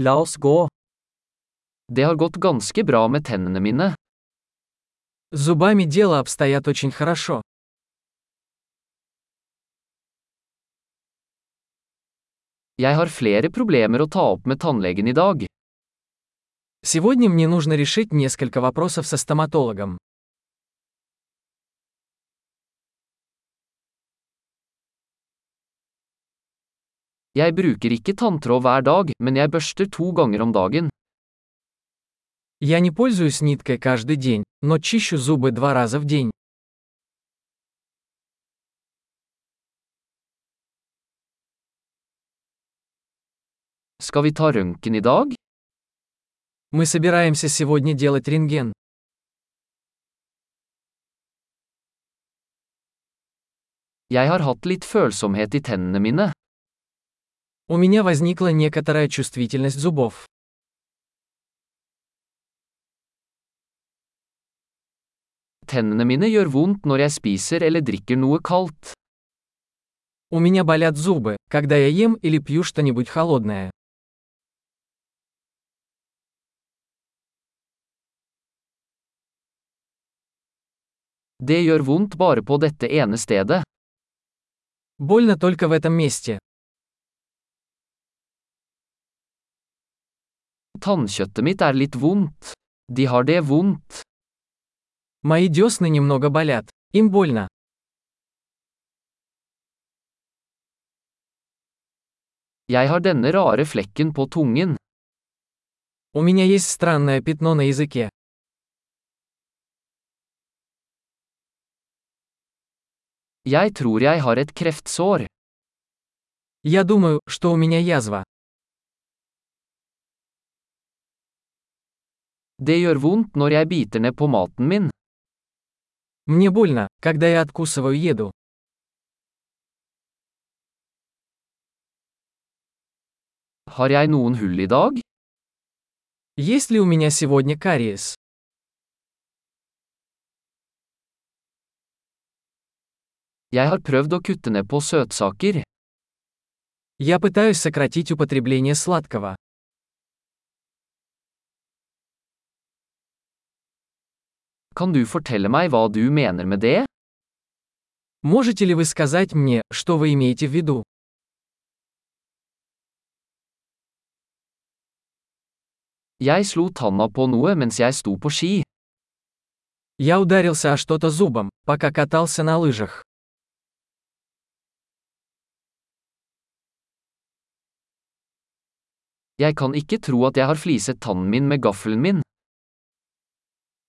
La oss gå. Det har gått ganske bra med tennene mine. С зубами дело обстоят очень хорошо. Jeg har flere problemer å ta opp med tannlegen i dag. Сегодня мне нужно решить несколько вопросов со стоматологом. Jeg bruker ikke tanntråd hver dag, men jeg børster to ganger om dagen. Я не пользуюсь ниткой каждый день, но чищу зубы два раза в день. Skal vi ta røntgen i dag? Мы собираемся сегодня делать рентген. Jeg har hatt litt følsomhet i tennene mine. У меня возникла некоторая чувствительность зубов. Tennene mine gjør vondt når jeg spiser eller drikker noe kaldt. У меня болят зубы, когда я ем или пью что-нибудь холодное. Det gjør vondt bare på dette ene stedet. Больно только в этом месте. Tannkjøttet mitt er litt vondt. De har det vondt. Мои десны немного болят. Им больно. Jeg har denne rare flekken på tungen. У меня есть странное пятно на языке. Jeg tror jeg har et kreftsår. Я думаю, что у меня язва. Det gjør vondt når jeg biter ned på. Мне больно, когда я откусываю еду. Har jeg noen hull i dag? Есть ли у меня сегодня кариес? Jeg har prøvd å kutte ned på søtsaker. Я пытаюсь сократить употребление сладкого. Kan du fortelle meg hva du mener med det? Можете ли вы сказать мне, что вы имеете в виду? Jeg slo tanna på noe mens jeg sto på ski. Я ударился о что-то зубом, пока катался на лыжах. Jeg kan ikke tro at jeg har fliset tannen min med gaffelen min.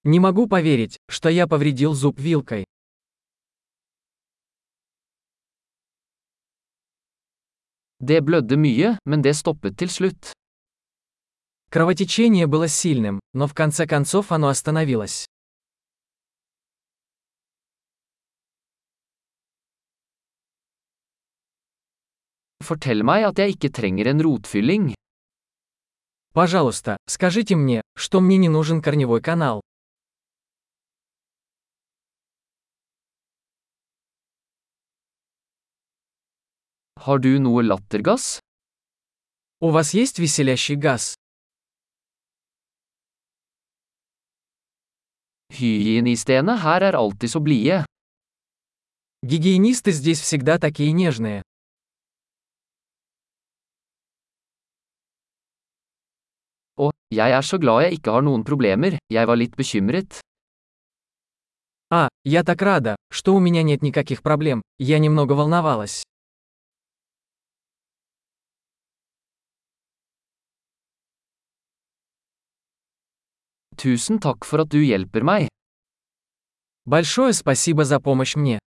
Не могу поверить, что я повредил зуб вилкой. Det blødde mye, men det stoppet til slutt. Кровотечение было сильным, но в конце концов оно остановилось. Fortell meg at jeg ikke trenger en rotfylling. Пожалуйста, скажите мне, что мне не нужен корневой канал. Har du noe lattergass? У вас есть веселящий газ? Hygienistene her er alltid så blide. Гигиенисты здесь всегда такие нежные. Og, jeg er så glad jeg ikke har noen problemer, jeg var litt bekymret. А, я так рада, что у меня нет никаких проблем, я немного волновалась. Tusen takk for at du hjelper meg. Большое спасибо за помощь мне.